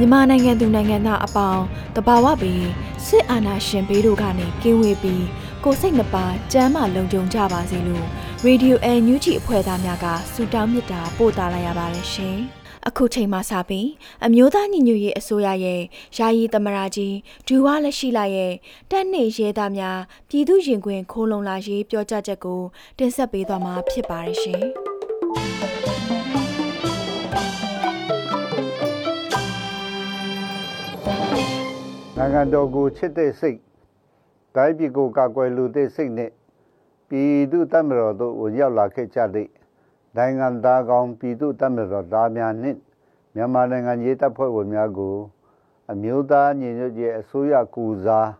မြန်မာနိုင်ငံသူနိုင်ငံသားအပေါင်းတဘာဝပင်စစ်အာဏာရှင်ဘေးတို့ကနေကင်းဝေးပြီးကိုယ်စိတ်နှပါကျမ်းမာလုံခြုံကြပါစေလို့ရေဒီယိုအန်ယူဂျီအဖွဲ့သားများကဆုတောင်းမေတ္တာပို့သလာရပါတယ်ရှင်။အခုချိန်မှစပြီးအမျိုးသားညီညွတ်ရေးအစိုးရရဲ့ယာယီသမရာကြီးဒူဝါလက်ရှိလာရဲ့တက်နေရဲသားများပြည်သူရင်ခွင်ခိုးလုံလာရေးပြောကြားချက်ကိုတင်ဆက်ပေးသွားမှာဖြစ်ပါတယ်ရှင်။ နိုင်ငံတော်ကိုချစ်တဲ့စိတ်တိုင်းပြည်ကိုကာကွယ်လူတဲ့စိတ်နဲ့ပြည်သူတမတော်တို့ကိုရောက်လာခဲ့ကြတဲ့နိုင်ငံသားကောင်းပြည်သူတမတော်သားများနဲ့မြန်မာနိုင်ငံရေးတပ်ဖွဲ့ဝင်များကိုအမျိုးသားညီညွတ်ရေးအစိုးရကူစား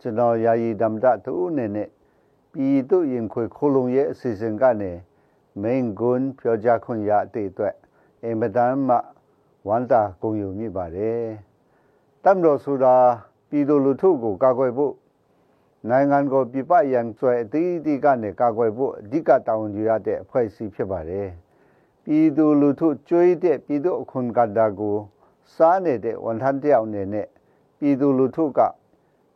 ကျွန်တော်ယာယီဓမ္မတတူအနေနဲ့ပြည်သူရင်ခွေခိုးလုံရဲ့အစီအစဉ်ကနေမိန်ကွန်းပြောကြားခွင့်ရတဲ့အတွက်အင်မတန်မှဝမ်းသာဂုဏ်ယူမိပါတယ် တမတော်ဆိုတာပြည်သူလူထုကိုကာကွယ်ဖို့နိုင်ငံကိုပြပရန်ဆွဲအသီးသီးကနေကာကွယ်ဖို့အဓိကတာဝန်ယူရတဲ့အဖွဲ့အစည်းဖြစ်ပါတယ်။ပြည်သူလူထုကြွေးတဲ့ပြည်သူအခွန်ကတာကိုစားနေတဲ့ဝန်ထမ်းတယောက်အနေနဲ့ပြည်သူလူထုက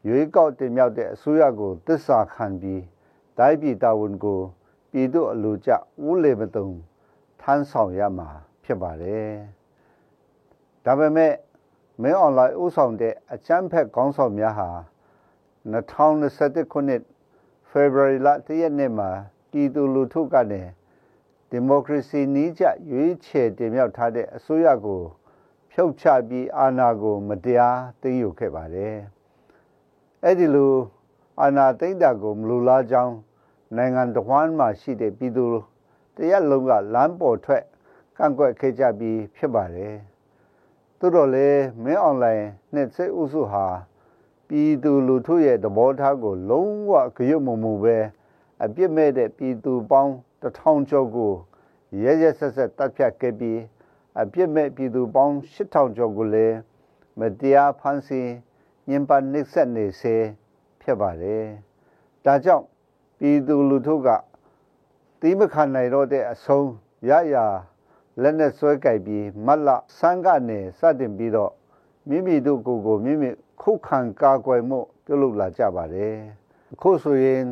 ရွေးကောက်တင်မြှောက်တဲ့အစိုးရကိုသစ္စာခံပြီးတိုင်းပြည်တာဝန်ကိုပြည်သူအလိုကျဦးလေမတုံထမ်းဆောင်ရမှာဖြစ်ပါတယ်။ဒါပေမဲ့ မင်းအွန်လိုင်းဥဆောင်တဲ့အချမ်းဖက်ခေါင်းဆောင်များဟာ2021ခုနှစ်ဖေဖော်ဝါရီလတရက်နေ့မှာပြည်သူလူထုကနေဒီမိုကရေစီနည်းကျရွေးချယ်တင်မြှောက်ထားတဲ့အစိုးရကို ဖြုတ်ချပြီးအာဏာကို မတရားသိမ်းယူခဲ့ပါတယ်။အဲ့ဒီလိုအာဏာသိမ်းတာကိုမလူလားကြောင်းနိုင်ငံတော်ဝန်မှရှိတဲ့ပြည်သူတရက်လုံးကလမ်းပေါ်ထွက်ကန့်ကွက်ခဲ့ကြပြီးဖြစ်ပါတယ်။ သို့တော်လည်းမင်းအွန်လိုင်းနဲ့စိတ်ဥစုဟာပြည်သူလူထုရဲ့သဘောထားကို လုံးဝကြွမမှုပဲအပြစ်မဲ့တဲ့ပြည်သူပေါင်းတထောင်ကျော်ကိုရဲရဲဆက်ဆက်တပ်ဖြတ်ခဲ့ပြီးအပြစ်မဲ့ပြည်သူပေါင်း8000ကျော်ကိုလည်းမတရားဖမ်းဆီးညှဉ်းပန်းနှိပ်စက်နေစေဖြစ်ပါတယ်။ဒါကြောင့်ပြည်သူလူထုကတီးမခံနိုင်တော့တဲ့အဆုံးရရ လက်နဲ့ဆွဲကြိုက်ပြီးမတ်လဆန်းကနေစတင်ပြီးတော့မိမိတို့ကိုယ်ကိုမိမိခုခံကာကွယ်မှုပြုလုပ်လာကြပါတယ်အခုဆိုရင်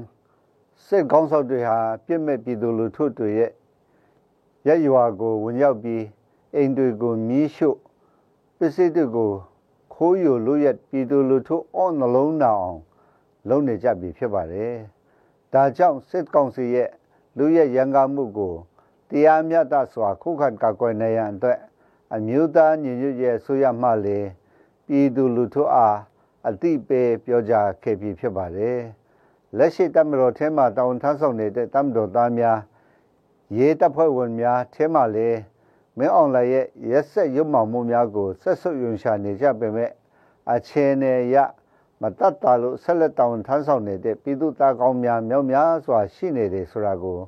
စစ်ကောင်းဆောင်တွေဟာပြစ်မဲ့ပြည်သူလူထုတွေရဲ့ရက်ရွာကိုဝင်ရောက်ပြီးအိမ်တွေကိုမီးရှို့ပစ္စည်းတွေကိုခိုးယူလို့ရပြည်သူလူထုအော့နှလုံးနာအောင်လုပ်နေကြပြီဖြစ်ပါတယ်ဒါကြောင့်စစ်ကောင်စီရဲ့လူရဲ့ရန်ကားမှုကို တရားမျှတစွာခုခံကာကွယ်နိုင်ရန်အတွက်အမျိုးသားညီညွတ်ရေးဆိုရမှလေပြည်သူလူထုအားအတိပေးပြောကြားခဲ့ပြီးဖြစ်ပါတယ်လက်ရှိတမတော်ထဲမှာတောင်းထမ်းဆောင်နေတဲ့တမတော်သားများရေးတပ်ဖွဲ့ဝင်များထဲမှာလေမင်းအောင်လှိုင်ရဲ့ရက်ဆက်ရုပ်မှောင်မှုများကိုဆက်ဆုပ်ယွန်ရှာနေကြပေမဲ့အခြေအနေရမတတ်တာလို့ဆက်လက်တောင်းထမ်းဆောင်နေတဲ့ပြည်သူသားကောင်းများမြောက်များစွာရှိနေတယ်ဆိုတာကို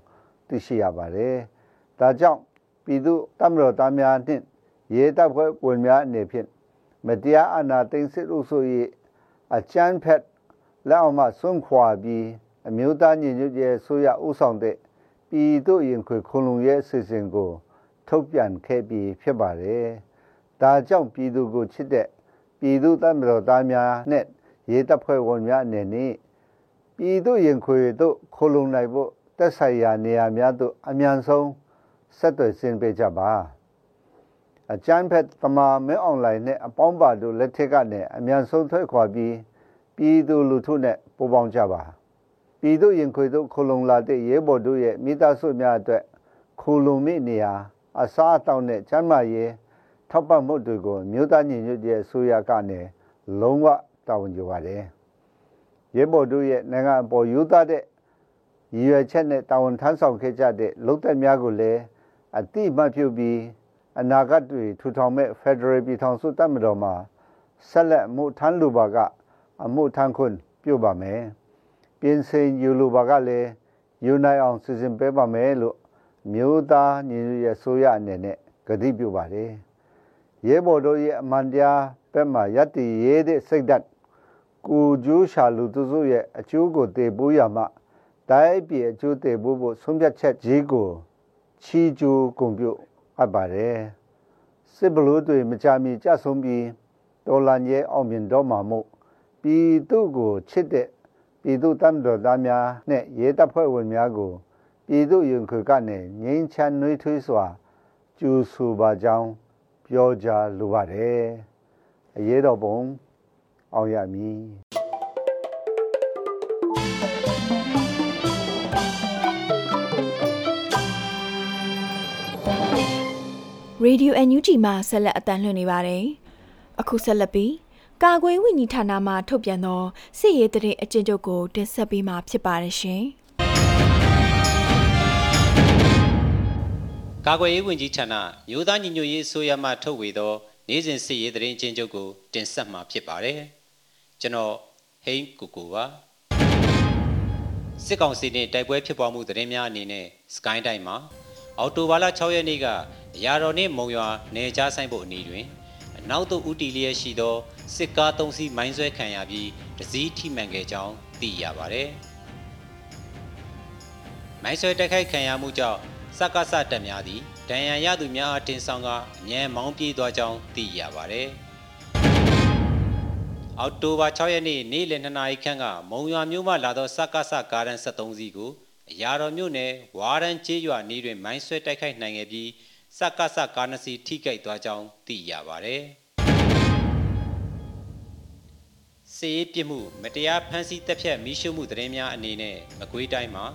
သိရှိရပါတယ်။ ဒါကြောင့်ပြည်သူတမတော်သားများနှင့်ရေးတပ်ဖွဲ့ဝင်များအနေဖြင့်မတရားအနာသိမ်းစစ်လို့ဆို၍အချမ်းဖက်လက်အောင်မှစွန့်ခွာပြီးအမျိုးသားညီညွတ်ရေးဆိုရဥဆောင်တဲ့ပြည်သူရင်ခွေခုံလုံရဲ့အစီအစဉ်ကို ထုတ်ပြန်ခဲ့ပြီးဖြစ်ပါတယ်။ဒါကြောင့်ပြည်သူကိုချစ်တဲ့ပြည်သူတမတော်သားများနဲ့ရေးတပ်ဖွဲ့ဝင်များအနေနဲ့ပြည်သူရင်ခွေတို့ခုံလုံနိုင်ဖို့သက်ဆိုင်ရာနေရာများသို့အမြန်ဆုံး ဆက်သွယ်ဆင်းပေးကြပါအကျန်းဖက်တမာမဲအွန်လိုင်းနဲ့အပေါင်းပါတို့လက်ထက်ကနေအမြန်ဆုံးထွက်ခွာပြီးပြည်သူလူထုနဲ့ပူးပေါင်းကြပါပြည်သူရင်ခွေတို့ခလုံလာတဲ့ရဲဘော်တို့ရဲ့မိသားစုများအတွက်ခလုံမိနေရာအစားအသောက်နဲ့ကျန်းမာရေးထောက်ပံ့မှုတွေကိုမြို့သားညီညွတ်ရေးအစိုးရကနေလုံးဝတာဝန်ယူပါတယ်ရဲဘော်တို့ရဲ့နိုင်ငံအပေါ်ယူသားတဲ့ရည်ရွယ်ချက်နဲ့တာဝန်ထမ်းဆောင်ခဲ့ကြတဲ့လုံသက်များကိုလည်း အတိမတ်ပြုပြီးအနာဂတ်တွေထူထောင်မဲ့ Federal ပြည်ထောင်စုတပ်မတော်မှာဆက်လက်မှုထမ်းလူပါကအမှုထမ်းခွင့်ပြုပါမယ်ပြင်ဆင်ယူလူပါကလည်းယူနိုင်အောင်စီစဉ်ပေးပါမယ်လို့မြို့သားညီညွတ်ရေးဆိုရအနေနဲ့ကတိပြုပါတယ်ရဲဘော်တို့ရဲ့အမှန်တရားဘက်မှာယက်တီရေးတဲ့စိတ်ဓာတ်ကိုကျိုးရှာလူသူစုရဲ့အကျိုးကိုတည်ပိုးရမှတိုင်းပြည်အကျိုးတည်ပိုးဖို့ဆုံးဖြတ်ချက်ကြီးကို ချီကျိုးကုန်ပြုအပ်ပါတယ်စစ်ဘလို့တွေမကြမီကြဆုံးပြီးတော်လန်ရဲ့အောင်မြင်တော့မှာမို့ပြည်သူကိုချစ်တဲ့ပြည်သူတမ်းတော်သားများနဲ့ရဲတပ်ဖွဲ့ဝင်များကိုပြည်သူရင်ခွေကနေငိမ့်ချမ်းနှွေးထွေးစွာကျူဆူပါကြောင်းပြောကြားလိုပါတယ်အရေးတော်ပုံအောင်ရမည် ရေဒီယို NUG မှာဆက်လက်အတန်းလွှင့်နေပါတယ်။အခုဆက်လက်ပြီးကာကွယ်ဝင်ကြီးဌာနမှထုတ်ပြန်သောစစ်ရေးတရင်အကျဉ်းချုပ်ကိုတင်ဆက်ပေးမှာဖြစ်ပါတယ်ရှင်။ကာကွယ်ရေးဝန်ကြီးဌာနမြို့သားညီညွတ်ရေးအစိုးရမှထုတ်ဝေသောနေ့စဉ်စစ်ရေးတရင်အကျဉ်းချုပ်ကိုတင်ဆက်မှာဖြစ်ပါတယ်။ကျွန်တော်ဟိန်းကူကူပါစစ်ကောင်စီနှင့်တိုက်ပွဲဖြစ်ပွားမှုသတင်းများအနေနဲ့စကိုင်းတိုင်းမှာ အော်တိုဘာလ6ရက်နေ့ကအရာတော်နှင့်မုံရွာနေကြားဆိုင်ဖို့အနီးတွင်အနောက်သို့ဦးတီလျက်ရှိသောစစ်ကား၃စီးမိုင်းဆွဲခံရပြီးတစည်းထိမှန်ခဲ့ကြောင်းသိရပါဗျ။မိုင်းဆွဲတိုက်ခိုက်ခံရမှုကြောင့်စက္ကစတက်များသည့်ဒဏ်ရာရသူများအတင်ဆောင်ကအငြင်းမောင်းပြေးသွားကြောင်းသိရပါဗျ။အောက်တိုဘာ6ရက်နေ့နေ့လယ်2နာရီခန့်ကမုံရွာမြို့မှလာသောစက္ကစကားရန်73စီးကို အရာတော်မြို့နယ်ဝါရန်ကျေးရွာနေတွင်မိုင်းဆွဲတိုက်ခိုက်နိုင်ခဲ့ပြီးစက္ကစကားနစီထိခိုက်သွားကြောင်းသိရပါဗျ။စေးပြစ်မှုမတရားဖမ်းဆီးတပ်ဖြတ်မိရှုမှုသတင်းများအနေနဲ့မကွေးတိုင်းမှာ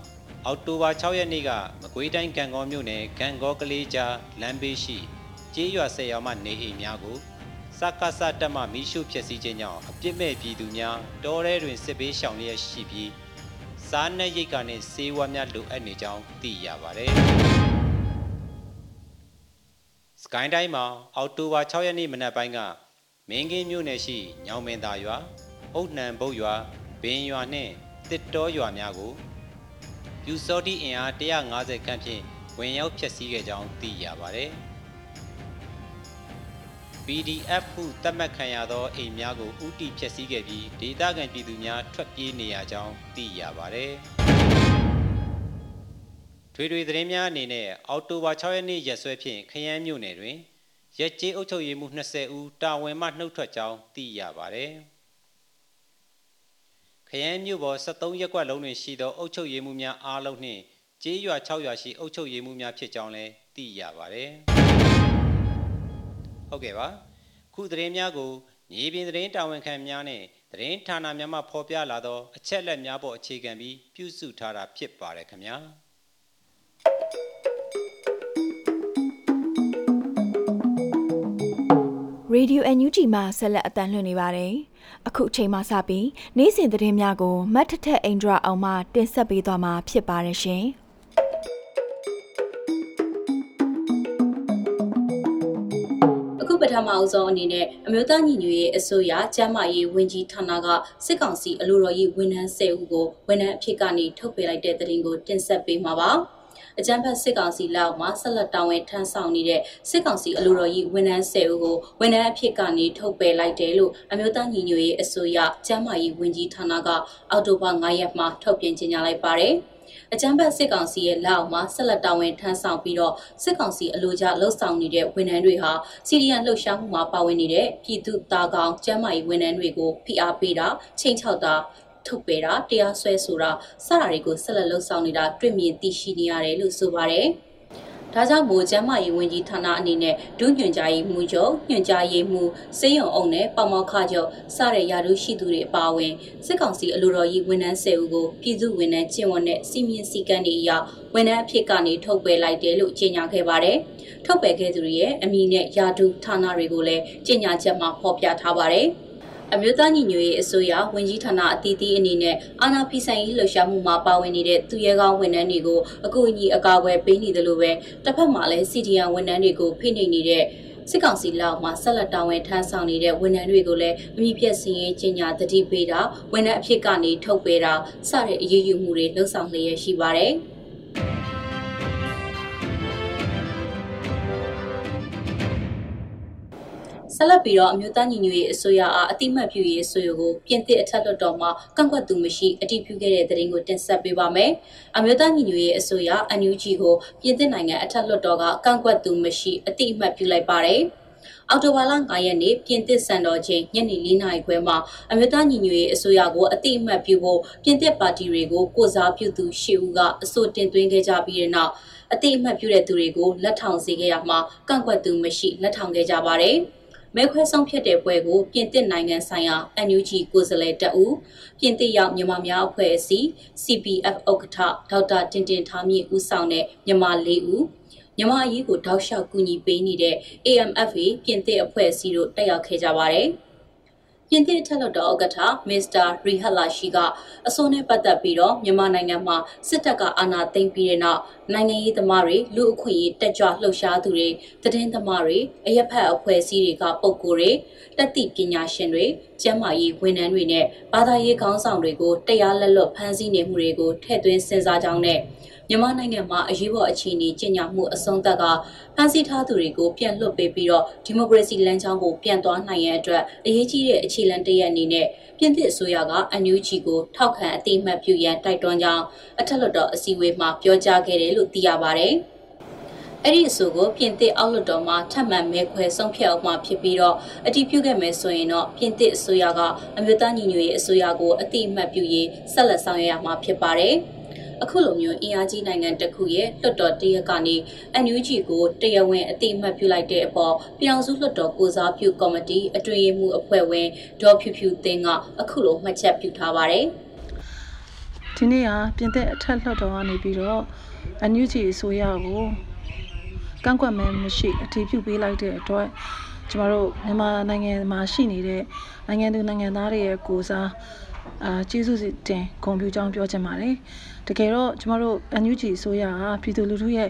အောက်တိုဘာ6ရက်နေ့ကမကွေးတိုင်းကံကောမြို့နယ်ကံကောကလေးကြားလမ်းဘေးရှိကျေးရွာဆယ်ရွာမှနေအိမ်များကိုစက္ကစတပ်မှမိရှုဖျက်ဆီးခြင်းကြောင့်အပြစ်မဲ့ပြည်သူများတောထဲတွင်စစ်ဘေးရှောင်လျက်ရှိပြီး စားနပ်ရိက္ခာနှင့်ဆေးဝါးများလိုအပ်နေကြောင်းသိရပါတယ်။စကိုင်းတိုင်းမှာအောက်တိုဘာ6ရက်နေ့မနက်ပိုင်းကမင်းကင်းမြို့နယ်ရှိညောင်မင်းသာရွာအုတ်နှံဘုတ်ရွာဘင်းရွာနှင့်တစ်တောရွာများကိုပြူစောတိအင်အား150ခန့်ဖြင့်ဝင်ရောက်ဖျက်ဆီးခဲ့ကြောင်းသိရပါတယ်။ PDF ဟုသတ်မှတ်ခံရသောအိမ်များကိုဥတီဖျက်ဆီးခဲ့ပြီးဒေသခံပြည်သူများထွက်ပြေးနေရကြောင်းသိရပါတယ်။ထွေထွေသတင်းများအနေနဲ့အောက်တိုဘာ6ရက်နေ့ရက်စွဲဖြင့်ခရမ်းမြို့နယ်တွင်ရက်ကျေးအုပ်ချုပ်ရေးမှူး20ဦးတာဝန်မှနှုတ်ထွက်ကြောင်းသိရပါတယ်။ခရမ်းမြို့ပေါ်73ရပ်ကွက်လုံးတွင်ရှိသောအုပ်ချုပ်ရေးမှူးများအားလုံးနှင့်ကျေးရွာ6ရွာရှိအုပ်ချုပ်ရေးမှူးများဖြစ်ကြောင်းလည်းသိရပါတယ်။ ဟုတ်ကဲ့ပါခုသတင်းများကိုမြေပြင်သတင်းတာဝန်ခံများနဲ့သတင်းဌာနများမှဖော်ပြလာသောအချက်လက်များပေါ်အခြေခံပြီးပြုစုထားတာဖြစ်ပါတယ်ခင်ဗျာရေဒီယို NUG မှာဆက်လက်အတန်းလွှင့်နေပါတယ်။အခုအချိန်မှစပြီးနေ့စဉ်သတင်းများကိုမတ်ထထအိန္ဒြာအောင်မှတင်ဆက်ပေးသွားမှာဖြစ်ပါတယ်ရှင်။ မအဦးဆုံးအနေနဲ့အမျိုးသားညီညွတ်ရေးအစိုးရကျန်းမာရေးဝန်ကြီးဌာနကစစ်ကောင်စီအလို့တော်ရေးဝန်ထမ်း10ဦးကိုဝန်ထမ်းအဖြစ်ကနေထုတ်ပေးလိုက်တဲ့သတင်းကိုတင်ဆက်ပေးမှာပါ။အကြံဖတ်စစ်ကောင်စီလက်အောက်မှာဆက်လက်တောင်းဝင်ထမ်းဆောင်နေတဲ့စစ်ကောင်စီအလို့တော်ကြီးဝန်ထမ်း10ဦးကိုဝန်ထမ်းအဖြစ်ကနေထုတ်ပယ်လိုက်တယ်လို့အမျိုးသားညီညွတ်ရေးအစိုးရကျန်းမာရေးဝန်ကြီးဌာနကအောက်တိုဘာ9ရက်မှာထုတ်ပြန်ကြေညာလိုက်ပါတယ်။ အကြမ်းဖက်စစ်ကောင်စီရဲ့လက်အောက်မှာဆက်လက်တာဝန်ထမ်းဆောင်ပြီးတော့စစ်ကောင်စီအလို့ကြလှုပ်ဆောင်နေတဲ့ဝန်ထမ်းတွေဟာစီရီယန်လှုပ်ရှားမှုမှာပါဝင်နေတဲ့ပြည်သူသားကောင်ကျန်းမာရေးဝန်ထမ်းတွေကိုဖိအားပေးတာချိန်ချောက်တာထုတ်ပယ်တာတရားစွဲဆိုတာစတာတွေကိုဆက်လက်လှုပ်ဆောင်နေတာတွေ့မြင်သိရှိနေရတယ်လို့ဆိုပါတယ်။ ဒါကြောင့်မို့ကျမ်းမာရေးဝန်ကြီးဌာနအနေနဲ့ဒုညွှန်ကြားရေးမှူးချုပ်ညွှန်ကြားရေးမှူးစေယုံအောင်နဲ့ပေါမောက်ခချုပ်စတဲ့ယာရုရှိသူတွေအပါအဝင်စစ်ကောင်စီအလိုတော်ကြီးဝန်ထမ်း၁၀ဦးကိုပြည်သူဝန်ထမ်းကျင့်ဝတ်နဲ့စီမင်းစည်းကမ်းတွေအရဝန်ထမ်းအဖြစ်ကနေထုတ်ပယ်လိုက်တယ်လို့ကြေညာခဲ့ပါတယ်။ထုတ်ပယ်ခဲ့သူတွေရဲ့အမည်နဲ့ယာတုဌာနတွေကိုလည်းကြေညာချက်မှာဖော်ပြထားပါတယ်။ အမျိုးသားညီညွတ်ရေးအစိုးရဝန်ကြီးဌာနအသီးသီးအနေနဲ့အာဏာဖီဆိုင်ရေးလှုပ်ရှားမှုမှာပါဝင်နေတဲ့သူရဲကောင်းဝန်ထမ်းတွေကိုအကူအညီအကာအကွယ်ပေးနေတယ်လို့ပဲတစ်ဖက်မှာလည်း CDN ဝန်ထမ်းတွေကိုဖိနှိပ်နေတဲ့စစ်ကောင်စီလောက်မှာဆက်လက်တောင်းဝန်ထမ်းဆောင်နေတဲ့ဝန်ထမ်းတွေကိုလည်းအမိပြက်စင်းရေးကြီးညာတတိပေးတာဝန်ထမ်းအဖြစ်ကနေထုတ်ပေးတာစတဲ့အရေးယူမှုတွေလှုံ့ဆော်လျက်ရှိပါတယ်။ ဆက်လက်ပြီးတော့အမျိုးသားညီညွတ်ရေးအစိုးရအားအတိမတ်ပြုရေးအစိုးရကိုပြင်သစ်အထက်လွှတ်တော်မှကန့်ကွက်သူမရှိအတည်ပြုခဲ့တဲ့သတင်းကိုတင်ဆက်ပေးပါမယ်။အမျိုးသားညီညွတ်ရေးအစိုးရ NUG ကိုပြင်သစ်နိုင်ငံအထက်လွှတ်တော်ကကန့်ကွက်သူမရှိအတိအမှတ်ပြုလိုက်ပါတယ်။အော်တိုဘာလ9ရက်နေ့ပြင်သစ်စံတော်ချိန်ညနေ4နာရီခွဲမှာအမျိုးသားညီညွတ်ရေးအစိုးရကိုအတိအမှတ်ပြုဖို့ပြင်သစ်ပါတီတွေကိုကိုစားပြုသူရှစ်ဦးကအဆိုတင်သွင်းခဲ့ကြပြီးတဲ့နောက်အတိအမှတ်ပြုတဲ့သူတွေကိုလက်ထောင်စေခဲ့ရမှာကန့်ကွက်သူမရှိလက်ထောင်ခဲ့ကြပါတယ်။ မဲခွဲဆုံးဖြတ်တဲ့ပွဲကိုပြင်သစ်နိုင်ငံဆိုင်ရာ NUG ကိုယ်စားလှယ်တအူပြင်သစ်ရောက်မြန်မာများအဖွဲ့အစည်း CPF ဥက္ကဋ္ဌဒေါက်တာတင်တင်ထားမြင့်ဦးဆောင်တဲ့မြန်မာ၄ဦးမြန်မာအရေးကိုတောက်လျှောက်ကူညီပေးနေတဲ့ AMFA ပြင်သစ်အဖွဲ့အစည်းတို့တက်ရောက်ခဲ့ကြပါတယ်။ ပြင်သစ်ထက်လွတ်တော်ဥက္ကဋ္ဌမစ္စတာရီဟလာရှိကအစိုးနဲ့ပတ်သက်ပြီးတော့မြန်မာနိုင်ငံမှာစစ်တပ်ကအာဏာသိမ်းပြီးတဲ့နောက်နိုင်ငံရေးသမားတွေလူအခွင့်အရေးတက်ကြွလှုပ်ရှားသူတွေသတင်းသမားတွေအရက်ဖက်အဖွဲ့အစည်းတွေကပုံကိုယ်တွေတက်သည့်ပညာရှင်တွေ ကျန်းမာရေးဝန်ထမ်းတွေနဲ့ဘာသာရေးခေါင်းဆောင်တွေကိုတရားလက်လွတ်ဖမ်းဆီးနေမှုတွေကိုထည့်သွင်းစဉ်းစားကြောင်းနဲ့မြန်မာနိုင်ငံမှာအရေးပေါ်အခြေအနေကြီးညာမှုအဆုံးသက်ကဖမ်းဆီးထားသူတွေကိုပြန်လွှတ်ပေးပြီးတော့ဒီမိုကရေစီလမ်းကြောင်းကိုပြန်သွားနိုင်ရန်အတွက်အရေးကြီးတဲ့အခြေလှမ်းတစ်ရပ်အနေနဲ့ပြင်သစ်အစိုးရကအန်ယူဂျီကိုထောက်ခံအတိအမှတ်ပြုရန်တိုက်တွန်းကြောင်းအထက်လွှတ်တော်အစည်းအဝေးမှာပြောကြားခဲ့တယ်လို့သိရပါဗျ။ အဲ့ဒီအဆိုကိုပြင်သစ်အောက်လွှတ်တော်မှာထပ်မံမဲခွဲဆုံးဖြတ်အောင်မှာဖြစ်ပြီးတော့အတည်ပြုခဲ့မယ်ဆိုရင်တော့ပြင်သစ်အစိုးရကအမျိုးသားညီညွတ်ရေးအစိုးရကိုအတိအမှတ်ပြုရေးဆက်လက်ဆောင်ရွက်ရမှာဖြစ်ပါတယ်။အခုလိုမျိုးအင်အားကြီးနိုင်ငံတစ်ခုရဲ့လွှတ်တော်တရက်ကနေ NUG ကိုတရားဝင်အတိအမှတ်ပြုလိုက်တဲ့အပေါ်ပြောင်စုလွှတ်တော်ကိုစားပြုကော်မတီအတွင်းမှုအဖွဲ့ဝင်ဒေါ်ဖြူဖြူသိန်းကအခုလိုမှတ်ချက်ပြုထားပါတယ်။ဒီနေ့ကပြင်သစ်အထက်လွှတ်တော်ကနေပြီးတော့ NUG အစိုးရကို ကန့်ကွက်မဲမရှိအတည်ပြုပေးလိုက်တဲ့အတွက်ကျမတို့မြန်မာနိုင်ငံမှာရှိနေတဲ့နိုင်ငံသူနိုင်ငံသားတွေရဲ့ကိုစားအာကျေးဇူးတင်ဂုဏ်ပြုကြောင်းပြောချင်ပါတယ်တကယ်တော့ကျမတို့ NUG အစိုးရကပြည်သူလူထုရဲ့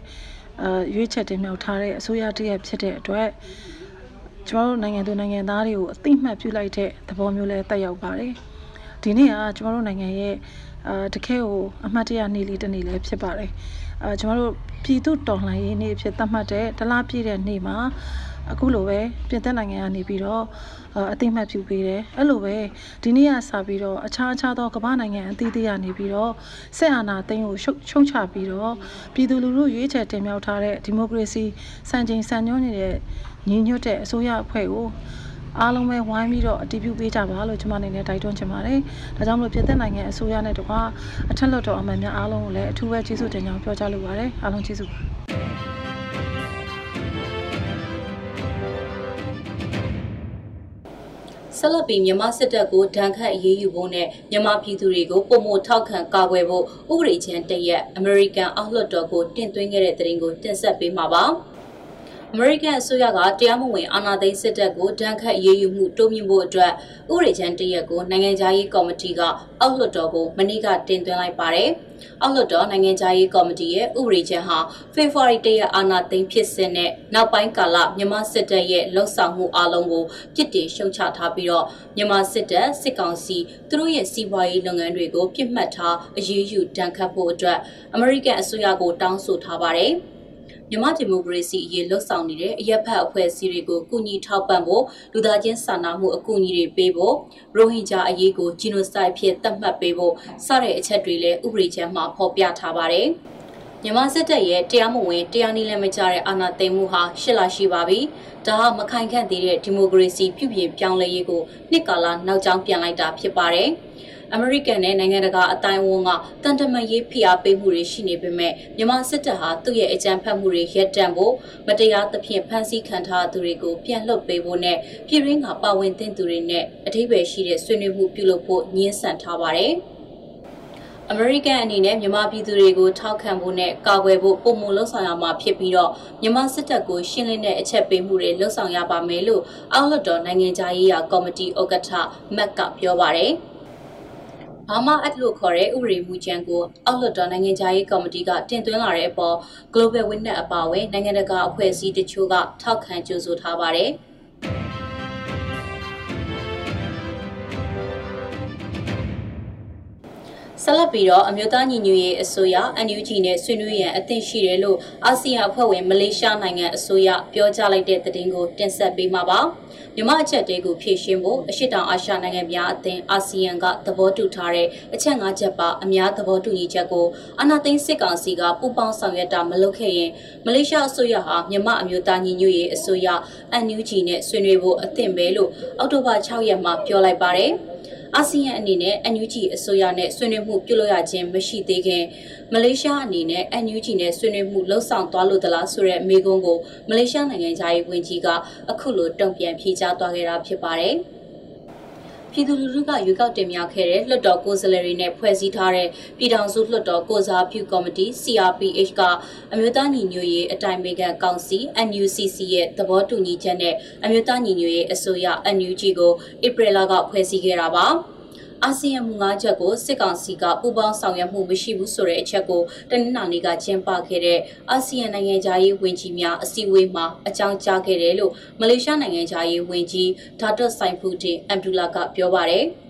အာရွေးချယ်တင်မြှောက်ထားတဲ့အစိုးရတရက်ဖြစ်တဲ့အတွက်ကျမတို့နိုင်ငံသူနိုင်ငံသားတွေကိုအသိမှတ်ပြုလိုက်တဲ့သဘောမျိုးလဲတက်ရောက်ပါတယ်ဒီနေ့ကကျမတို့နိုင်ငံရဲ့အာတကယ်ကိုအမှတ်တရနေ့လေးတစ်နေ့လည်းဖြစ်ပါတယ် အာကျမတို့ပြည်သူတော်လှန်ရေးနေ့ဖြစ်သတ်မှတ်တဲ့တလားပြည့်တဲ့နေ့မှာအခုလိုပဲပြင်သစ်နိုင်ငံကနေပြီးတော့အသိမှတ်ပြုပေးတယ်အဲ့လိုပဲဒီနေ့ကစပြီးတော့အခြားအခြားသောကမ္ဘာနိုင်ငံအသီးသီးကနေပြီးတော့ဆက်အာဏာသိမ်းကိုရှုံချပြီးတော့ပြည်သူလူထုရွေးချယ်တင်မြှောက်ထားတဲ့ဒီမိုကရေစီစံချိန်စံညွှန်းနေတဲ့ညီညွတ်တဲ့အစိုးရအဖွဲ့ကို အားလုံးပဲဝိုင်းပြီးတော့အတည်ပြုပေးကြပါလို့ကျွန်မအနေနဲ့တိုက်တွန်းချင်ပါတယ်။ဒါကြောင့်မလို့ပြည်သက်နိုင်ငံအစိုးရနဲ့တကွာအထက်လွှတ်တော်အမတ်များအားလုံးကိုလည်းအထူးပဲကျေးဇူးတင်ကြောင်းပြောကြားလိုပါတယ်။အားလုံးကျေးဇူးပါ။ဆက်လက်ပြီးမြန်မာစစ်တပ်ကိုဒဏ်ခတ်အရေးယူဖို့နဲ့မြန်မာပြည်သူတွေကိုပုံမှုထောက်ခံကာကွယ်ဖို့ဥပဒေချမ်းတရက်အမေရိကန်အောက်လွှတ်တော်ကိုတင်သွင်းခဲ့တဲ့သတင်းကိုတင်ဆက်ပေးမှာပါ။ အမေရိကန်အစိုးရကတရားမဝင်အာဏာသိမ်းစစ်တပ်ကိုဒဏ်ခတ်ရေးယူမှုတိုးမြှင့်ဖို့အတွက်ဥပဒေချမ်းတရက်ကိုနိုင်ငံခြားရေးကော်မတီကအောက်လွှတ်တော်ကိုမနေ့ကတင်သွင်းလိုက်ပါတယ်။အောက်လွှတ်တော်နိုင်ငံခြားရေးကော်မတီရဲ့ဥပဒေချမ်းဟာဖေဖော်ဝါရီတရက်အာဏာသိမ်းဖြစ်စဉ်နဲ့နောက်ပိုင်းကာလမြန်မာစစ်တပ်ရဲ့လှုပ်ဆောင်မှုအလုံးကိုပြစ်တင်ရှုတ်ချထားပြီးတော့မြန်မာစစ်တပ်စစ်ကောင်စီသူတို့ရဲ့စီးပွားရေးလုပ်ငန်းတွေကိုပြစ်မှတ်ထားအရေးယူဒဏ်ခတ်ဖို့အတွက်အမေရိကန်အစိုးရကိုတောင်းဆိုထားပါတယ်။ မြန်မာဒီမိုကရေစီအရေးလှုပ်ဆောင်နေတဲ့အရက်ဖက်အဖွဲ့အစည်းတွေကိုကူညီထောက်ပံ့ဖို့လူသားချင်းစာနာမှုအကူအညီတွေပေးဖို့ရိုဟင်ဂျာအရေးကိုဂျီနိုဆိုက်ဖြစ်သတ်မှတ်ပေးဖို့စတဲ့အချက်တွေလည်းဥပဒေချမ်းမှာဖော်ပြထားပါတယ်။မြန်မာစစ်တပ်ရဲ့တရားမဝင်တရားနည်းလည်းမကျတဲ့အာဏာသိမ်းမှုဟာရှစ်လရှိပါပြီ။ဒါဟာမခိုင်ခန့်သေးတဲ့ဒီမိုကရေစီပြုပြင်ပြောင်းလဲရေးကိုနှစ်ကာလနောက်ကျောင်းပြန်လိုက်တာဖြစ်ပါတယ်။ အမေရိကန်နဲ့နိုင်ငံတကာအတိုင်းအဝန်းကတန်တမာရေးဖိအားပေးမှုတွေရှိနေပေမဲ့မြန်မာစစ်တပ်ဟာသူ့ရဲ့အကြမ်းဖက်မှုတွေရပ်တန့်ဖို့မတရားသဖြင့်ဖမ်းဆီးခံထားသူတွေကိုပြန်လွှတ်ပေးဖို့နဲ့ပြည်ရင်းကပါဝင်သင့်သူတွေနဲ့အထိပ္ပယ်ရှိတဲ့ဆွေးနွေးမှုပြုလုပ်ဖို့ညှင်းဆန်ထားပါတယ်။အမေရိကန်အနေနဲ့မြန်မာပြည်သူတွေကိုထောက်ခံဖို့နဲ့ကာကွယ်ဖို့ပုံမလှုံ့ဆော်ရမှာဖြစ်ပြီးတော့မြန်မာစစ်တပ်ကိုရှင်းလင်းတဲ့အချက်ပေးမှုတွေလှုံ့ဆော်ရပါမယ်လို့အောက်လွှတ်တော်နိုင်ငံသားရေးရာကော်မတီဥက္ကဋ္ဌမက်ကပြောပါတယ်။ ဘာမှအပ်လို့ခေါ်တဲ့ဥပဒေမူကြမ်းကိုအောက်လွှတ်တော်နိုင်ငံသားရေးကော်မတီကတင်သွင်းလာတဲ့အပေါ် Global Witness အပါအဝင်နိုင်ငံတကာအဖွဲ့အစည်းတချို့ကထောက်ခံကြိုဆိုထားပါတယ်။ဆက်လက်ပြီးတော့အမျိုးသားညီညွတ်ရေးအစိုးရ NUG နဲ့ဆွေးနွေးရန်အသင့်ရှိတယ်လို့အာဆီယံအဖွဲ့ဝင်မလေးရှားနိုင်ငံအစိုးရပြောကြားလိုက်တဲ့သတင်းကိုတင်ဆက်ပေးမှာပါ မြမအချက်တဲကိုဖြည့်ရှင်းဖို့အရှိတောင်အာရှနိုင်ငံများအသင်းအာဆီယံကသဘောတူထားတဲ့အချက်၅ချက်ပါအများသဘောတူညီချက်ကိုအာဏာသိမ်းစစ်ကောင်စီကပူးပေါင်းဆောင်ရွက်တာမလုပ်ခဲ့ရင်မလေးရှားအစိုးရဟာမြမအမျိုးသားညီညွတ်ရေးအစိုးရ NUG နဲ့ဆွေးနွေးဖို့အသင့်ပဲလို့အောက်တိုဘာ6ရက်မှာပြောလိုက်ပါတယ်။ အာဆီယံအနေနဲ့ NUG အစိုးရနဲ့ဆွေးနွေးမှုပြုလုပ်ရခြင်းမရှိသေးခင်မလေးရှားအနေနဲ့ NUG နဲ့ဆွေးနွေးမှုလှုပ်ဆောင်သွားလို့သလားဆိုတဲ့မေးခွန်းကိုမလေးရှားနိုင်ငံသားရေးဝန်ကြီးကအခုလိုတုံ့ပြန်ဖြေကြားသွားခဲ့တာဖြစ်ပါတယ်။ ပြည်သူလူထုကရွေးကောက်တင်မြှောက်ခဲ့တဲ့လွှတ်တော်ကိုယ်စားလှယ်တွေနဲ့ဖွဲ့စည်းထားတဲ့ပြည်ထောင်စုလွှတ်တော်ကိုစားပြုကော်မတီ CRPH ကအမျိုးသားညီညွတ်ရေးအတိုင်ပင်ခံကောင်စီ NUCC ရဲ့သဘောတူညီချက်နဲ့အမျိုးသားညီညွတ်ရေးအစိုးရ NUG ကိုဧပြီလကဖွဲ့စည်းခဲ့တာပါ။ အာဆီယံမူ၅ချက်ကိုစစ်ကောင်စီကပူးပေါင်းဆောင်ရွက်မှုမရှိဘူးဆိုတဲ့အချက်ကိုတနင်္လာနေ့ကကျင်းပခဲ့တဲ့အာဆီယံနိုင်ငံသားရေးဝန်ကြီးများအစည်းအဝေးမှာအကြောင်းကြားခဲ့တယ်လို့မလေးရှားနိုင်ငံသားရေးဝန်ကြီးဒါတွတ်ဆိုင်ဖူတင်အမ်ဒူလာကပြောပါတယ်။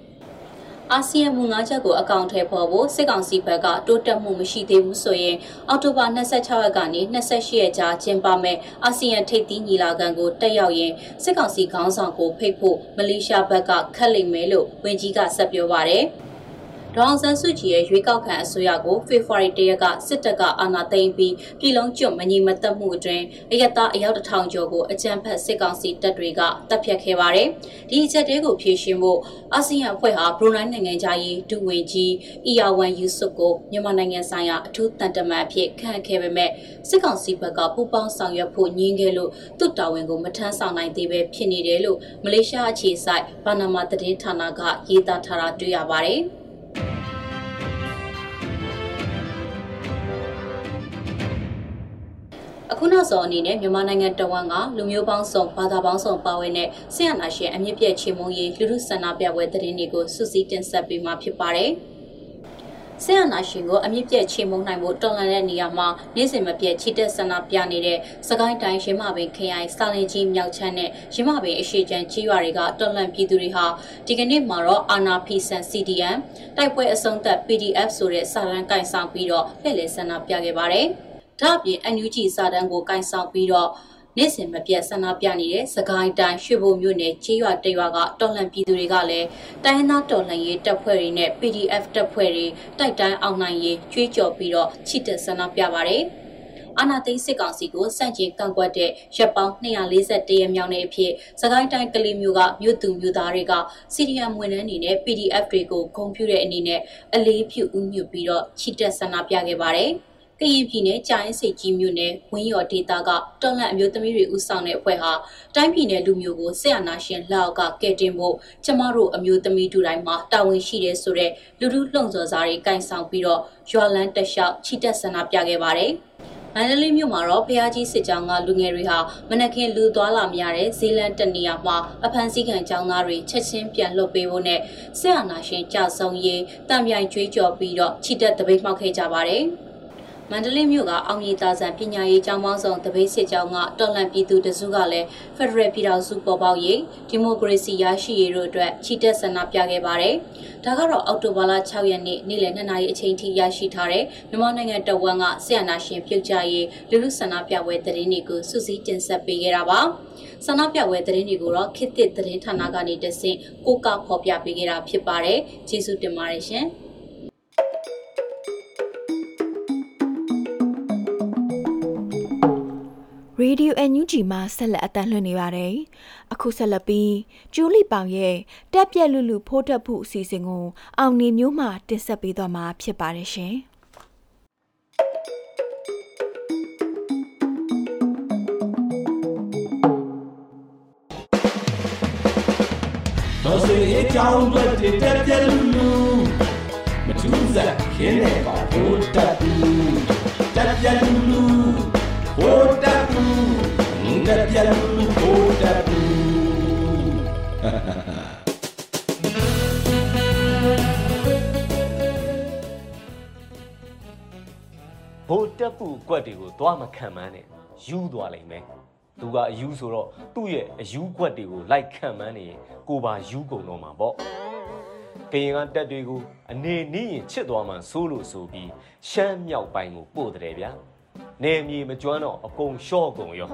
အာဆီယံမူငါးချက်ကိုအကောင့်ထဲပေါ်ဖို့စစ်ကောင်စီဘက်ကတိုးတက်မှုမရှိသေးဘူးဆိုရင်အောက်တိုဘာ26ရက်ကနေ28ရက်ကြာကျင်းပမဲ့အာဆီယံထိပ်သီးညီလာခံကိုတက်ရောက်ရင်စစ်ကောင်စီခေါင်းဆောင်ကိုဖိတ်ဖို့မလေးရှားဘက်ကခက်လိမ့်မယ်လို့ဝန်ကြီးကဆက်ပြောပါတယ်။ ဒေါအောင်ဆန်းစုကြည်ရဲ့ရွေးကောက်ခံအစိုးရကိုဖေဖော်ဝါရီတရက်ကစစ်တပ်ကအာဏာသိမ်းပြီးပြည်လုံးကျွတ်မငြိမ်မသက်မှုအတွင်းအယက်သားအယောက်တစ်ထောင်ကျော်ကိုအကြမ်းဖက်စစ်ကောင်စီတပ်တွေကတပ်ဖြတ်ခဲ့ပါတယ်။ဒီအချက်တဲကိုဖြေရှင်းဖို့အာဆီယံအဖွဲ့ဟာဘရူနိုင်းနိုင်ငံသားရေးဒုဝန်ကြီးအီယာဝန်ယူဆုကိုမြန်မာနိုင်ငံဆိုင်ရာအထူးတန်တမန်အဖြစ်ခန့်ခဲ့ပေမဲ့စစ်ကောင်စီဘက်ကပူးပေါင်းဆောင်ရွက်ဖို့ညှင်းခဲ့လို့သူ့တာဝန်ကိုမထမ်းဆောင်နိုင်သေးပဲဖြစ်နေတယ်လို့မလေးရှားအခြေစိုက်ဘာနာမာသတင်းဌာနကရေးသားထားတာတွေ့ရပါတယ်။ ခုနောက်ဆုံးအနေနဲ့မြန်မာနိုင်ငံတဝန်းကလူမျိုးပေါင်းစုံဘာသာပေါင်းစုံပါဝင်တဲ့ဆရာနာရှင်အမြင့်ပြည့်ချေမုံရေးလူထုဆန္ဒပြပွဲသတင်းတွေကိုစုစည်းတင်ဆက်ပေးမှာဖြစ်ပါတယ်။ဆရာနာရှင်ကိုအမြင့်ပြည့်ချေမုံနိုင်ဖို့တော်လှန်တဲ့နေရာမှာနေ့စဉ်မပြတ်ချီတက်ဆန္ဒပြနေတဲ့စကိုင်းတိုင်းရင်းမပင်ခရိုင်စာလင်ကြီးမြောက်ချမ်းနဲ့ရင်းမပင်အရှိချမ်းကြီးရွာတွေကတော်လှန်ပြည်သူတွေဟာဒီကနေ့မှာတော့အာနာဖီဆန် CDM တိုက်ပွဲအဆုံးသတ် PDF ဆိုတဲ့စာလံကင်ဆောင်ပြီးတော့လှည့်လည်ဆန္ဒပြခဲ့ပါတယ်။ ဒါအပြင် NUG စာတန်းကိုကင်ဆောင်ပြီးတော့နေ့စဉ်မပြတ်ဆန္ဒပြနေတဲ့စကိုင်းတိုင်းရွှေဘုံမြို့နယ်ချေးရွာတရွာကတော်လှန်ပြည်သူတွေကလည်းတိုင်းသားတော်လှန်ရေးတပ်ဖွဲ့တွေနဲ့ PDF တပ်ဖွဲ့တွေတိုက်တိုင်းအောင်နိုင်ရေးကြွေးကြော်ပြီးတော့ချစ်တဲ့ဆန္ဒပြပါတယ်အာနာသိန်းစစ်ကောင်စီကိုစန့်ကျင်ကန့်ကွက်တဲ့ရပ်ပေါင်း241ရက်မြောက်နေ့အဖြစ်စကိုင်းတိုင်းကလေးမျိုးကမြို့သူမြို့သားတွေကစီရီယမ်ဝန်ထမ်းတွေနဲ့ PDF တွေကိုဂုဏ်ပြုတဲ့အနေနဲ့အလေးပြုဥညွတ်ပြီးတော့ချစ်တဲ့ဆန္ဒပြခဲ့ပါတယ်။ ကရင်ပြည်နယ်ကြာရင်စိတ်ကြီးမြို့နယ်ဝင်းရော်ဒေသကတော်လန့်အမျိုးသမီးတွေဦးဆောင်တဲ့အဖွဲ့ဟာတိုင်းပြည်နယ်လူမျိုးကိုဆက်အာနာရှင်လက်အောက်ကကဲတင်ဖို့ကျမတို့အမျိုးသမီးတို့တိုင်းမှာတာဝန်ရှိတယ်ဆိုတဲ့လူလူလှုံ့ဆော်စားတွေကင်ဆောင်ပြီးတော့ရွာလန်းတက်လျှောက်ချီတက်ဆန္ဒပြခဲ့ပါတယ်။မန္တလေးမြို့မှာတော့ဖျားကြီးစစ်ကြောင်းကလူငယ်တွေဟာမနက်ခင်းလူသွားလာမရတဲ့ဇီလန်တနေရာမှာအဖမ်းဆီးခံကျောင်းသားတွေချက်ချင်းပြန်လွှတ်ပေးဖို့နဲ့ဆက်အာဏာရှင်ကြဆုံရေးတံမြိုင်ကြွေးကြော်ပြီးတော့ချီတက်တပိတ်မှောက်ခဲ့ကြပါတယ်။ မန္တလေးမြို့ကအောင်မြေသားဆန်ပညာရေးကျောင်းပေါင်းစုံတပိတ်စစ်ကြောင်းကတော်လှန်ပြည်သူတစုကလည်းဖက်ဒရယ်ပြည်ထောင်စုပေါ်ပေါက်ရေးဒီမိုကရေစီရရှိရေးတို့အတွက်ချီတက်ဆန္ဒပြခဲ့ပါတယ်။ဒါကတော့အောက်တိုဘာလ6ရက်နေ့နေ့လယ်2နာရီအချိန်ထိရရှိထားတဲ့မြန်မာနိုင်ငံတဝန်းကဆီယနာရှင်ပြုတ်ကြရေးလူလူဆန္ဒပြပွဲသတင်းတွေကိုစုစည်းတင်ဆက်ပေးခဲ့တာပါ။ဆန္ဒပြပွဲသတင်းတွေကိုတော့ခေတ်သစ်သတင်းဌာနကနေတဆင့်ကိုကဖော်ပြပေးခဲ့တာဖြစ်ပါတယ်။ကျေးဇူးတင်ပါတယ်ရှင်။ Radio NUG မှာဆက်လက်အတန်းလွှင့်နေပါတယ်။အခုဆက်လက်ပြီးကျူလီပောင်ရဲ့တက်ပြက်လူလူဖိုးတက်ဖို့အစီအစဉ်ကိုအောင်နေမျိုးမှတင်ဆက်ပေးသွားမှာဖြစ်ပါတယ်ရှင်။တော်စေအကြောင်းတွေတက်ပြက်လူလူမထူးစားခင်းနေပါဘိုးတက်လူတက်ပြက်လူလူဘိုးတက် လူတက်ပြက်လူလူဘိုးတက်လူဘိုးတက်ပူကွက်တွေကိုသွားမခံမန်းနဲ့ယူသွားလိမ့်မယ်သူကအယူဆိုတော့သူ့ရဲ့အယူကွက်တွေကိုလိုက်ခံမန်းနေရင်ကိုပါယူကုန်တော့မှာပေါ့ကရင်ကတက်တွေကိုအနေနည်းရင်ချစ်သွားမှဆိုးလို့ဆိုပြီးရှမ်းမြောက်ပိုင်းကိုပို့တယ်ဗျာနေမြေမကျွမ်းတော့အကုန်လျှော့ကုန်ရော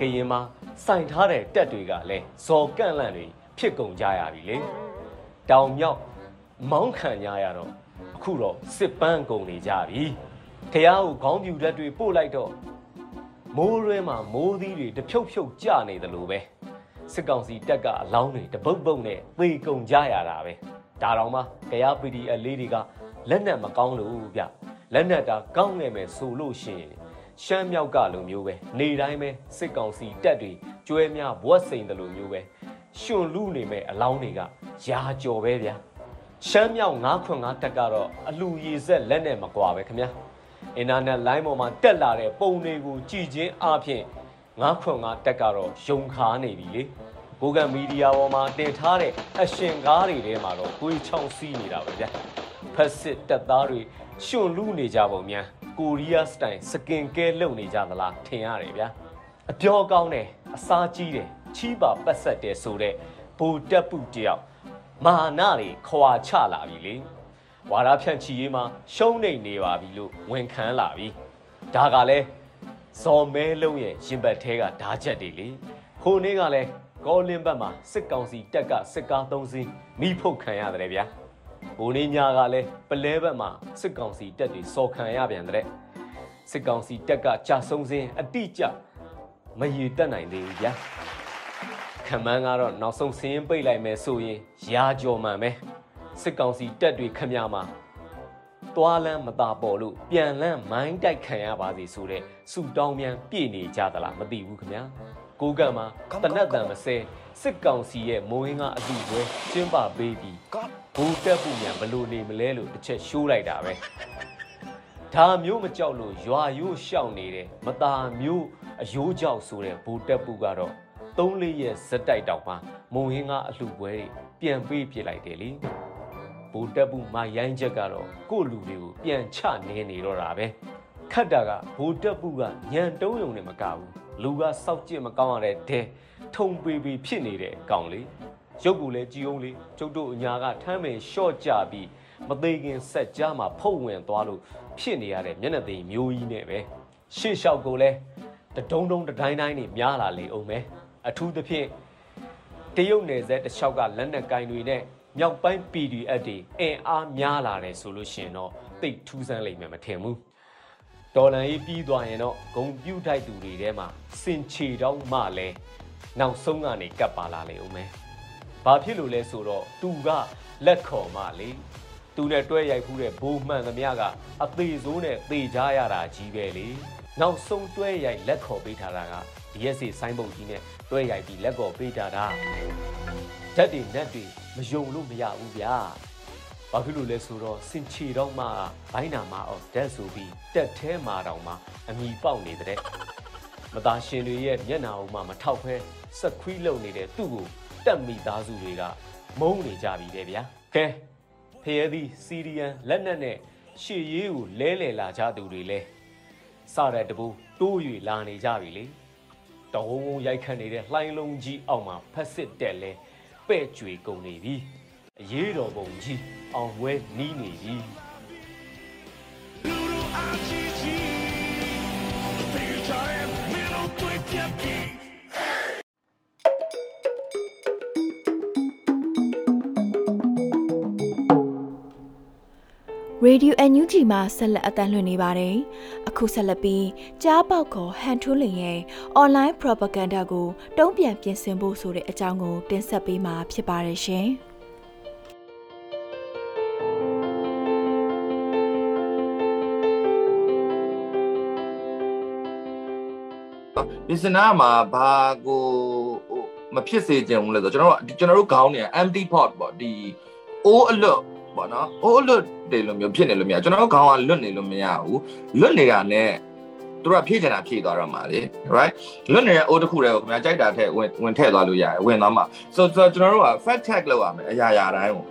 ကရင်မှာစိုင်ထားတဲ့တက်တွေကလည်းဇော်ကန့်လန့်တွေဖြစ်ကုန်ကြရပြီလေတောင်မြောက်မောင်းခံကြရတော့အခုတော့စစ်ပန်းကုန်နေကြပြီခရကိုခေါင်းပြူဓာတ်တွေပို့လိုက်တော့မိုးရဲမှာမိုးသီးတွေတဖြုတ်ဖြုတ်ကျနေတယ်လို့ပဲစစ်ကောင်စီတက်ကအလောင်းတွေတပုတ်ပုတ်နဲ့သေကုန်ကြရတာပဲဒါတော့မှကရ PDF လေးတွေကလက်နက်မကောင်းလို့ဗျလက်နက်တာကောင်းနေမယ်ဆိုလို့ရှိရင် ရှမ်းမြောက်ကလိုမျိုးပဲနေတိုင်းပဲစစ်ကောင်စီတက်တွေကျွဲများဘွက်စိန်တယ်လို့မျိုးပဲရှင်လူနေမဲ့အလောင်းတွေကရာကြော်ပဲဗျာရှမ်းမြောက်905တက်ကတော့အလူရည်ဆက်လက်နဲ့မကွာပဲခင်ဗျာအင်တာနက်လိုင်းပေါ်မှာတက်လာတဲ့ပုံတွေကိုကြည်ချင်းအပြင်905တက်ကတော့ယုံခါနေပြီလေကိုကံမီဒီယာပေါ်မှာတင်ထားတဲ့အရှင်ကားတွေထဲမှာတော့ကိုယ်ချောင်းစီးနေတာပဲဗျာဖက်စစ်တက်သားတွေရှင်လူနေကြပုံများ ကိုရီးယားစတိုင်စကင်ကဲလုပ်နေကြသလားထင်ရတယ်ဗျာအပြောကောင်းတယ်အစားကြီးတယ်ချီးပါပတ်ဆက်တယ်ဆိုတဲ့ဘူတက်ပုတယောက်မာနတွေခွာချလာပြီလေဝါရဖြန့်ချီရေးမှာရှုံးနေနေပါပြီလို့ဝန်ခံလာပြီဒါကလည်းဇော်မဲလုံးရဲ့ရင်ဘတ်သေးကဓာချက်တွေလေဟိုနေ့ကလည်းကောလင်းဘက်မှာစစ်ကောင်စီတက်ကစစ်ကားသုံးစီးမိဖုတ်ခံရတယ်ဗျာ ဟိုနေ့ညကလည်းပလဲဘက်မှာစစ်ကောင်စီတက်တွေစော်ခံရပြန်တဲ့စစ်ကောင်စီတက်ကကြာဆုံးစင်းအတိအကျမရည်တက်နိုင်သေးဘူးဗျာခမန်းကတော့နောက်ဆုံးစင်းပိတ်လိုက်မယ်ဆိုရင်ရာကြော်မှန်ပဲစစ်ကောင်စီတက်တွေခမရမှာသွားလန်းမသာပေါ်လို့ပြန်လန်းမိုင်းတိုက်ခံရပါစေဆိုတဲ့စူတောင်းမြန်ပြည့်နေကြသလားမသိဘူးခင်ဗျာ ကိုကံမှာတနတ်တန်မစဲစစ်ကောင်စီရဲ့မိုးဟင်းကအတူပွဲကျင်းပပေးပြီးဘူတက်ပူမြန်ဘလို့နေမလဲလို့တစ်ချက်ရှိုးလိုက်တာပဲဒါမျိုးမကြောက်လို့ရွာရိုးရှောက်နေတဲ့မตาမျိုးအယိုးကြောက်ဆိုတဲ့ဘူတက်ပူကတော့သုံးလေးရဲ့ဇက်တိုက်တောင်မှာမုံဟင်းကအလှပွဲတွေပြန်ပေးပြလိုက်တယ်လေဘူတက်ပူမရိုင်းချက်ကတော့ကို့လူတွေကိုပြန်ချနေနေတော့တာပဲခတ်တာကဘူတက်ပူကညံတုံးယုံနဲ့မကဘူး လူကစောက်ကြည့်မကောင်းရတဲ့ဒဲထုံပေပေဖြစ်နေတဲ့အကောင်လေးရုပ်ကိုလည်းကြည်အောင်လေးကျုပ်တို့အညာကထမ်းပင်ရှော့ကြပြီးမသေးခင်ဆက်ကြားမှာဖုတ်ဝင်သွားလို့ဖြစ်နေရတဲ့မျက်နှာသိမ်မျိုးကြီးနဲ့ပဲရှေ့လျှောက်ကိုလည်းတဒုံဒုံတတိုင်းတိုင်းနေများလာလေအောင်ပဲအထူးသဖြင့်တရုတ်နယ်စပ်တစ်လျှောက်ကလက်နက်ကင်တွေနဲ့မြောက်ပိုင်း PDF တွေအင်အားများလာတယ်ဆိုလို့ရှိရင်တော့တိတ်ထူးဆန်းလိမ့်မယ်မထင်ဘူး တော်လန်ရေးပြီးသွားရင်တော့ဂုံပြူထိုက်သူတွေထဲမှာစင်ချေတောင်းမှလဲနောက်ဆုံးကနေကပ်ပါလာလေဦးမယ်။ဘာဖြစ်လို့လဲဆိုတော့သူကလက်ခေါ်မှလေသူနဲ့တွဲရိုက်ဖူးတဲ့ဘိုးမှန်သမျှကအသေးစိုးနဲ့သေကြရတာကြီးပဲလေ။နောက်ဆုံးတွဲရိုက်လက်ခေါ်ပေးထားတာက DSC ဆိုင်းပုတ်ကြီးနဲ့တွဲရိုက်ပြီးလက်ခေါ်ပေးထားတာ။ဓာတ်တွေနက်တွေမယုံလို့မရဘူးဗျာ။ ဘာဖြစ်လို့လဲဆိုတော့စင်ချီတော့မှဘိုင်းနာမအော်တက်ဆိုပြီးတက်ထဲမှာတောင်မှအမိပေါက်နေတဲ့မသားရှင်တွေရဲ့မျက်နာအုံးမှမထောက်ဖဲဆက်ခွီးလုံနေတဲ့သူ့ကိုတက်မိသားစုတွေကမုန်းနေကြပြီတဲ့ဗျာကဲဖရဲသည်စီရီယန်လက်နက်နဲ့ရှေ့ရေးကိုလဲလှယ်လာကြသူတွေလဲစတဲ့တပူတိုး၍လာနေကြပြီလေတဝုံဝုံရိုက်ခတ်နေတဲ့လှိုင်းလုံးကြီးအောက်မှာဖက်စစ်တက်လဲပဲ့ကြွေကုန်နေပြီ အရေးတော်ပုံကြီးအောင်ပွဲနီးနေပြီ Radio NUG မှာဆက်လက်အသံလွှင့်နေပါတယ်။အခုဆက်လက်ပြီးကြားပေါက်ခေါ်ဟန်ထိုးလင်ရဲ့ online propaganda ကိုတုံ့ပြန်ပြင်ဆင်ဖို့ဆိုတဲ့အကြောင်းကိုတင်ဆက်ပေးမှာဖြစ်ပါတယ်ရှင်။ ပစ္စနာမှာဘာကိုမဖြစ်စေချင်ဘူးလဲဆိုတော့ကျွန်တော်တို့ကျွန်တော်တို့ခေါင်းနေ empty pot ပေါ့ဒီ all alert ပေါ့နော် all alert တွေလိုမျိုးဖြစ်နေလို့မရကျွန်တော်တို့ခေါင်းကလွတ်နေလို့မရဘူးလွတ်နေတာနဲ့သူတို့ကဖြည့်ချင်တာဖြည့်သွားတော့မှာလေ right လွတ်နေတဲ့အိုးတစ်ခုတည်းကိုခင်ဗျာကြိုက်တာထည့်ဝင်ဝင်ထည့်သွားလို့ရတယ်ဝင်သွားမှာ so ကျွန်တော်တို့က fact check လုပ်ရမယ်အရာရာတိုင်းကို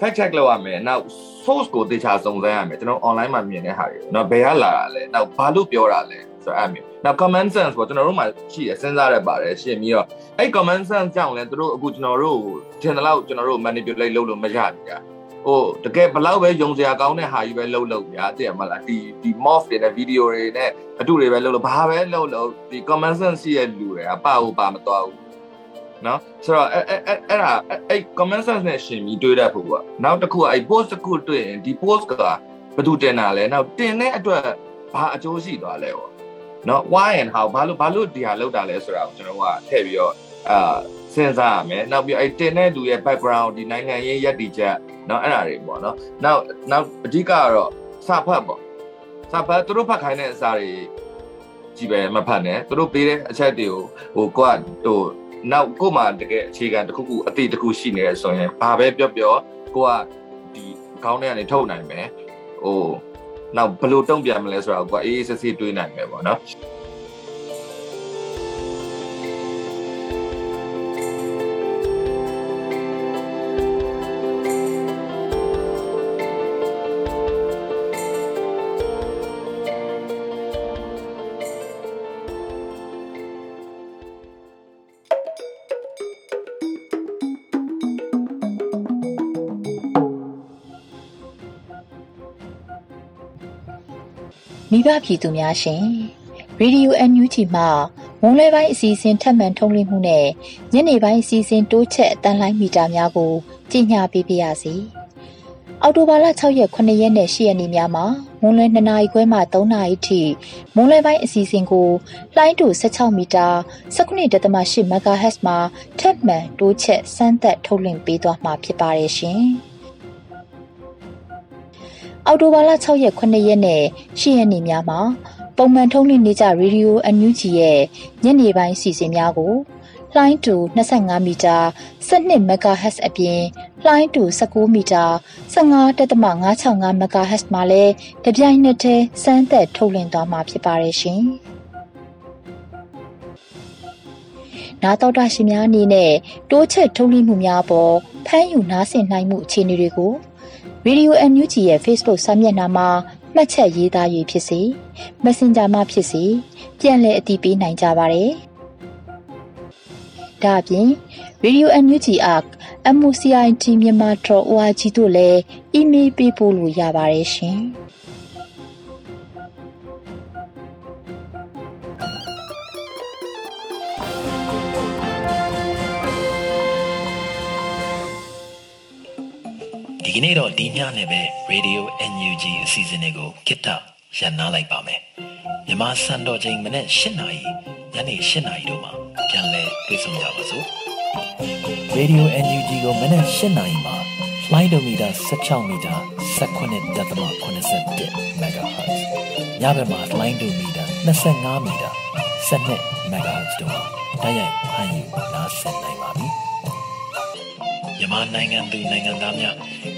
fact check လုပ်ရမယ်နောက် source ကိုသေချာစုံစမ်းရမယ်ကျွန်တော် online မှာမြင်တဲ့ဟာတွေနော်ဘယ်ကလာတာလဲနောက်ဘာလို့ပြောတာလဲ ဆိုတော့အဲ့မျိုးနောက် common sense ပေါ့ကျွန်တော်တို့မှာရှိရစဉ်းစားရပါတယ်ရှင်းပြီးတော့အဲ့ common sense ကြောင့်လဲသူတို့အခုကျွန်တော်တို့ထင်တယ်လို့ကျွန်တော်တို့ manipulate လုပ်လို့မရဘူးကြာဟိုတကယ်ဘလောက်ပဲယုံစရာကောင်းတဲ့ဟာကြီးပဲလှုပ်လှုပ်ဗျာသိရမလားဒီဒီ morph တွေနဲ့ video တွေနဲ့အတူတွေပဲလှုပ်လို့ဘာပဲလှုပ်လှုပ်ဒီ common sense ရှိတဲ့လူတွေကပါဘူးပါမသွားဘူးနော်ဆိုတော့အဲ့အဲ့အဲ့ဒါအဲ့ common sense နဲ့ရှင်ပြီးတွေးတတ်ဖို့ပေါ့နောက်တစ်ခုကအဲ့ post တစ်ခုတွေ့ရင်ဒီ post ကဘယ်သူတင်တာလဲနောက်တင်တဲ့အတွက်ဘာအကျိုးရှိသွားလဲပေါ့ နော် why and how ဘာလို့ဘာလို့ဒီဟာလောက်တာလဲဆိုတာကိုကျွန်တော်ကထည့်ပြီးတော့အာစဉ်းစားရမယ်နောက်ပြီးအဲ့တင်တဲ့လူရဲ့ background ဒီနိုင်ငံရေးရည်တည်ချက်နော်အဲ့ဒါတွေပေါ့နော်နောက်နောက်အဓိကကတော့စာဖတ်ပေါ့စာဖတ်သူတို့ဖတ်ခိုင်းတဲ့အစာတွေကြည့်ပဲမဖတ်နဲ့သူတို့ပေးတဲ့အချက်တွေကိုဟိုကိုကဟိုနောက်ကိုမှတကယ်အခြေခံတစ်ခုခုအတိတစ်ခုရှိနေရဆိုရင်ဘာပဲပြောပြောကိုကဒီခေါင်းထဲကနေထုတ်နိုင်မယ်ဟို နောက်ဘယ်လိုတုံ့ပြန်မလဲဆိုတော့ကိုကအေးအေးဆေးဆေးတွေးနိုင်မယ်ပေါ့နော် မိဘပြည်သူများရှင်ရေဒီယို NUG မှမုံလဲပိုင်းအစီအစဉ်ထပ်မံထုတ်လွှင့်မှုနဲ့ညနေပိုင်းအစီအစဉ်တိုးချက်အတန်းလိုင်းမီတာများကိုကြီးညာပေးပါရစေ။အော်တိုဘာလ6ရက်9ရက်နဲ့10ရက်နေ့များမှာမုံလဲ2နာရီခွဲမှ3နာရီထိမုံလဲပိုင်းအစီအစဉ်ကိုလှိုင်းတူ16မီတာ19.8 MHz မှာထပ်မံတိုးချက်စမ်းသပ်ထုတ်လွှင့်ပေးသွားမှာဖြစ်ပါတယ်ရှင်။ အော်တိုဘာလ6ရက်9ရက်နဲ့10ရက်နေ့များမှာပုံမှန်ထုတ်လွှင့်နေကြရေဒီယိုအန်ယူဂျီရဲ့ညနေပိုင်းစီစဉ်များကိုလှိုင်းတူ25မီတာ12 MHz အပြင်လှိုင်းတူ19မီတာ15.565 MHz မှာလည်းတပြိုင်နက်တည်းစမ်းသပ်ထုတ်လွှင့်သွားမှာဖြစ်ပါတယ်ရှင်။နာတော်တာရှင်များအနေနဲ့တိုးချက်ထုတ်လွှင့်မှုများပေါ်ဖမ်းယူနားဆင်နိုင်မှုအခြေအနေတွေကို Radio NUG ရဲ့ Facebook စာမျက်နှာမှာမှတ်ချက်ရေးသားရေးဖြစ်စေ Messenger မှာဖြစ်စေပြန်လည်အတည်ပြုနိုင်ကြပါတယ်။ဒါအပြင် Radio NUG Arc MOCIT မြန်မာ .org တို့လည်း email ပေးပို့လို့ရပါတယ်ရှင်။ ဒီကနေ့တော့ဒီညနဲ့ပဲ Radio NUG အစီအစဉ်လေးကိုကိတ္တရန်နာလိုက်ပါမယ်မြန်မာစံတော်ချိန်မနေ့၈နာရီညနေ၈နာရီတို့မှာပြန်လည်တွေ့ဆုံကြပါစို့ Radio NUG ကိုမနက်၈နာရီမှာလိုင်းဒိုမီတာ16မီတာ19.87 MHz ညဘက်မှာလိုင်းဒိုမီတာ25မီတာ12 MHz တို့မှာတိုက်ရိုက်ဖမ်းယူနားဆင်နိုင်ပါပြီ။မြန်မာနိုင်ငံသူနိုင်ငံသားများ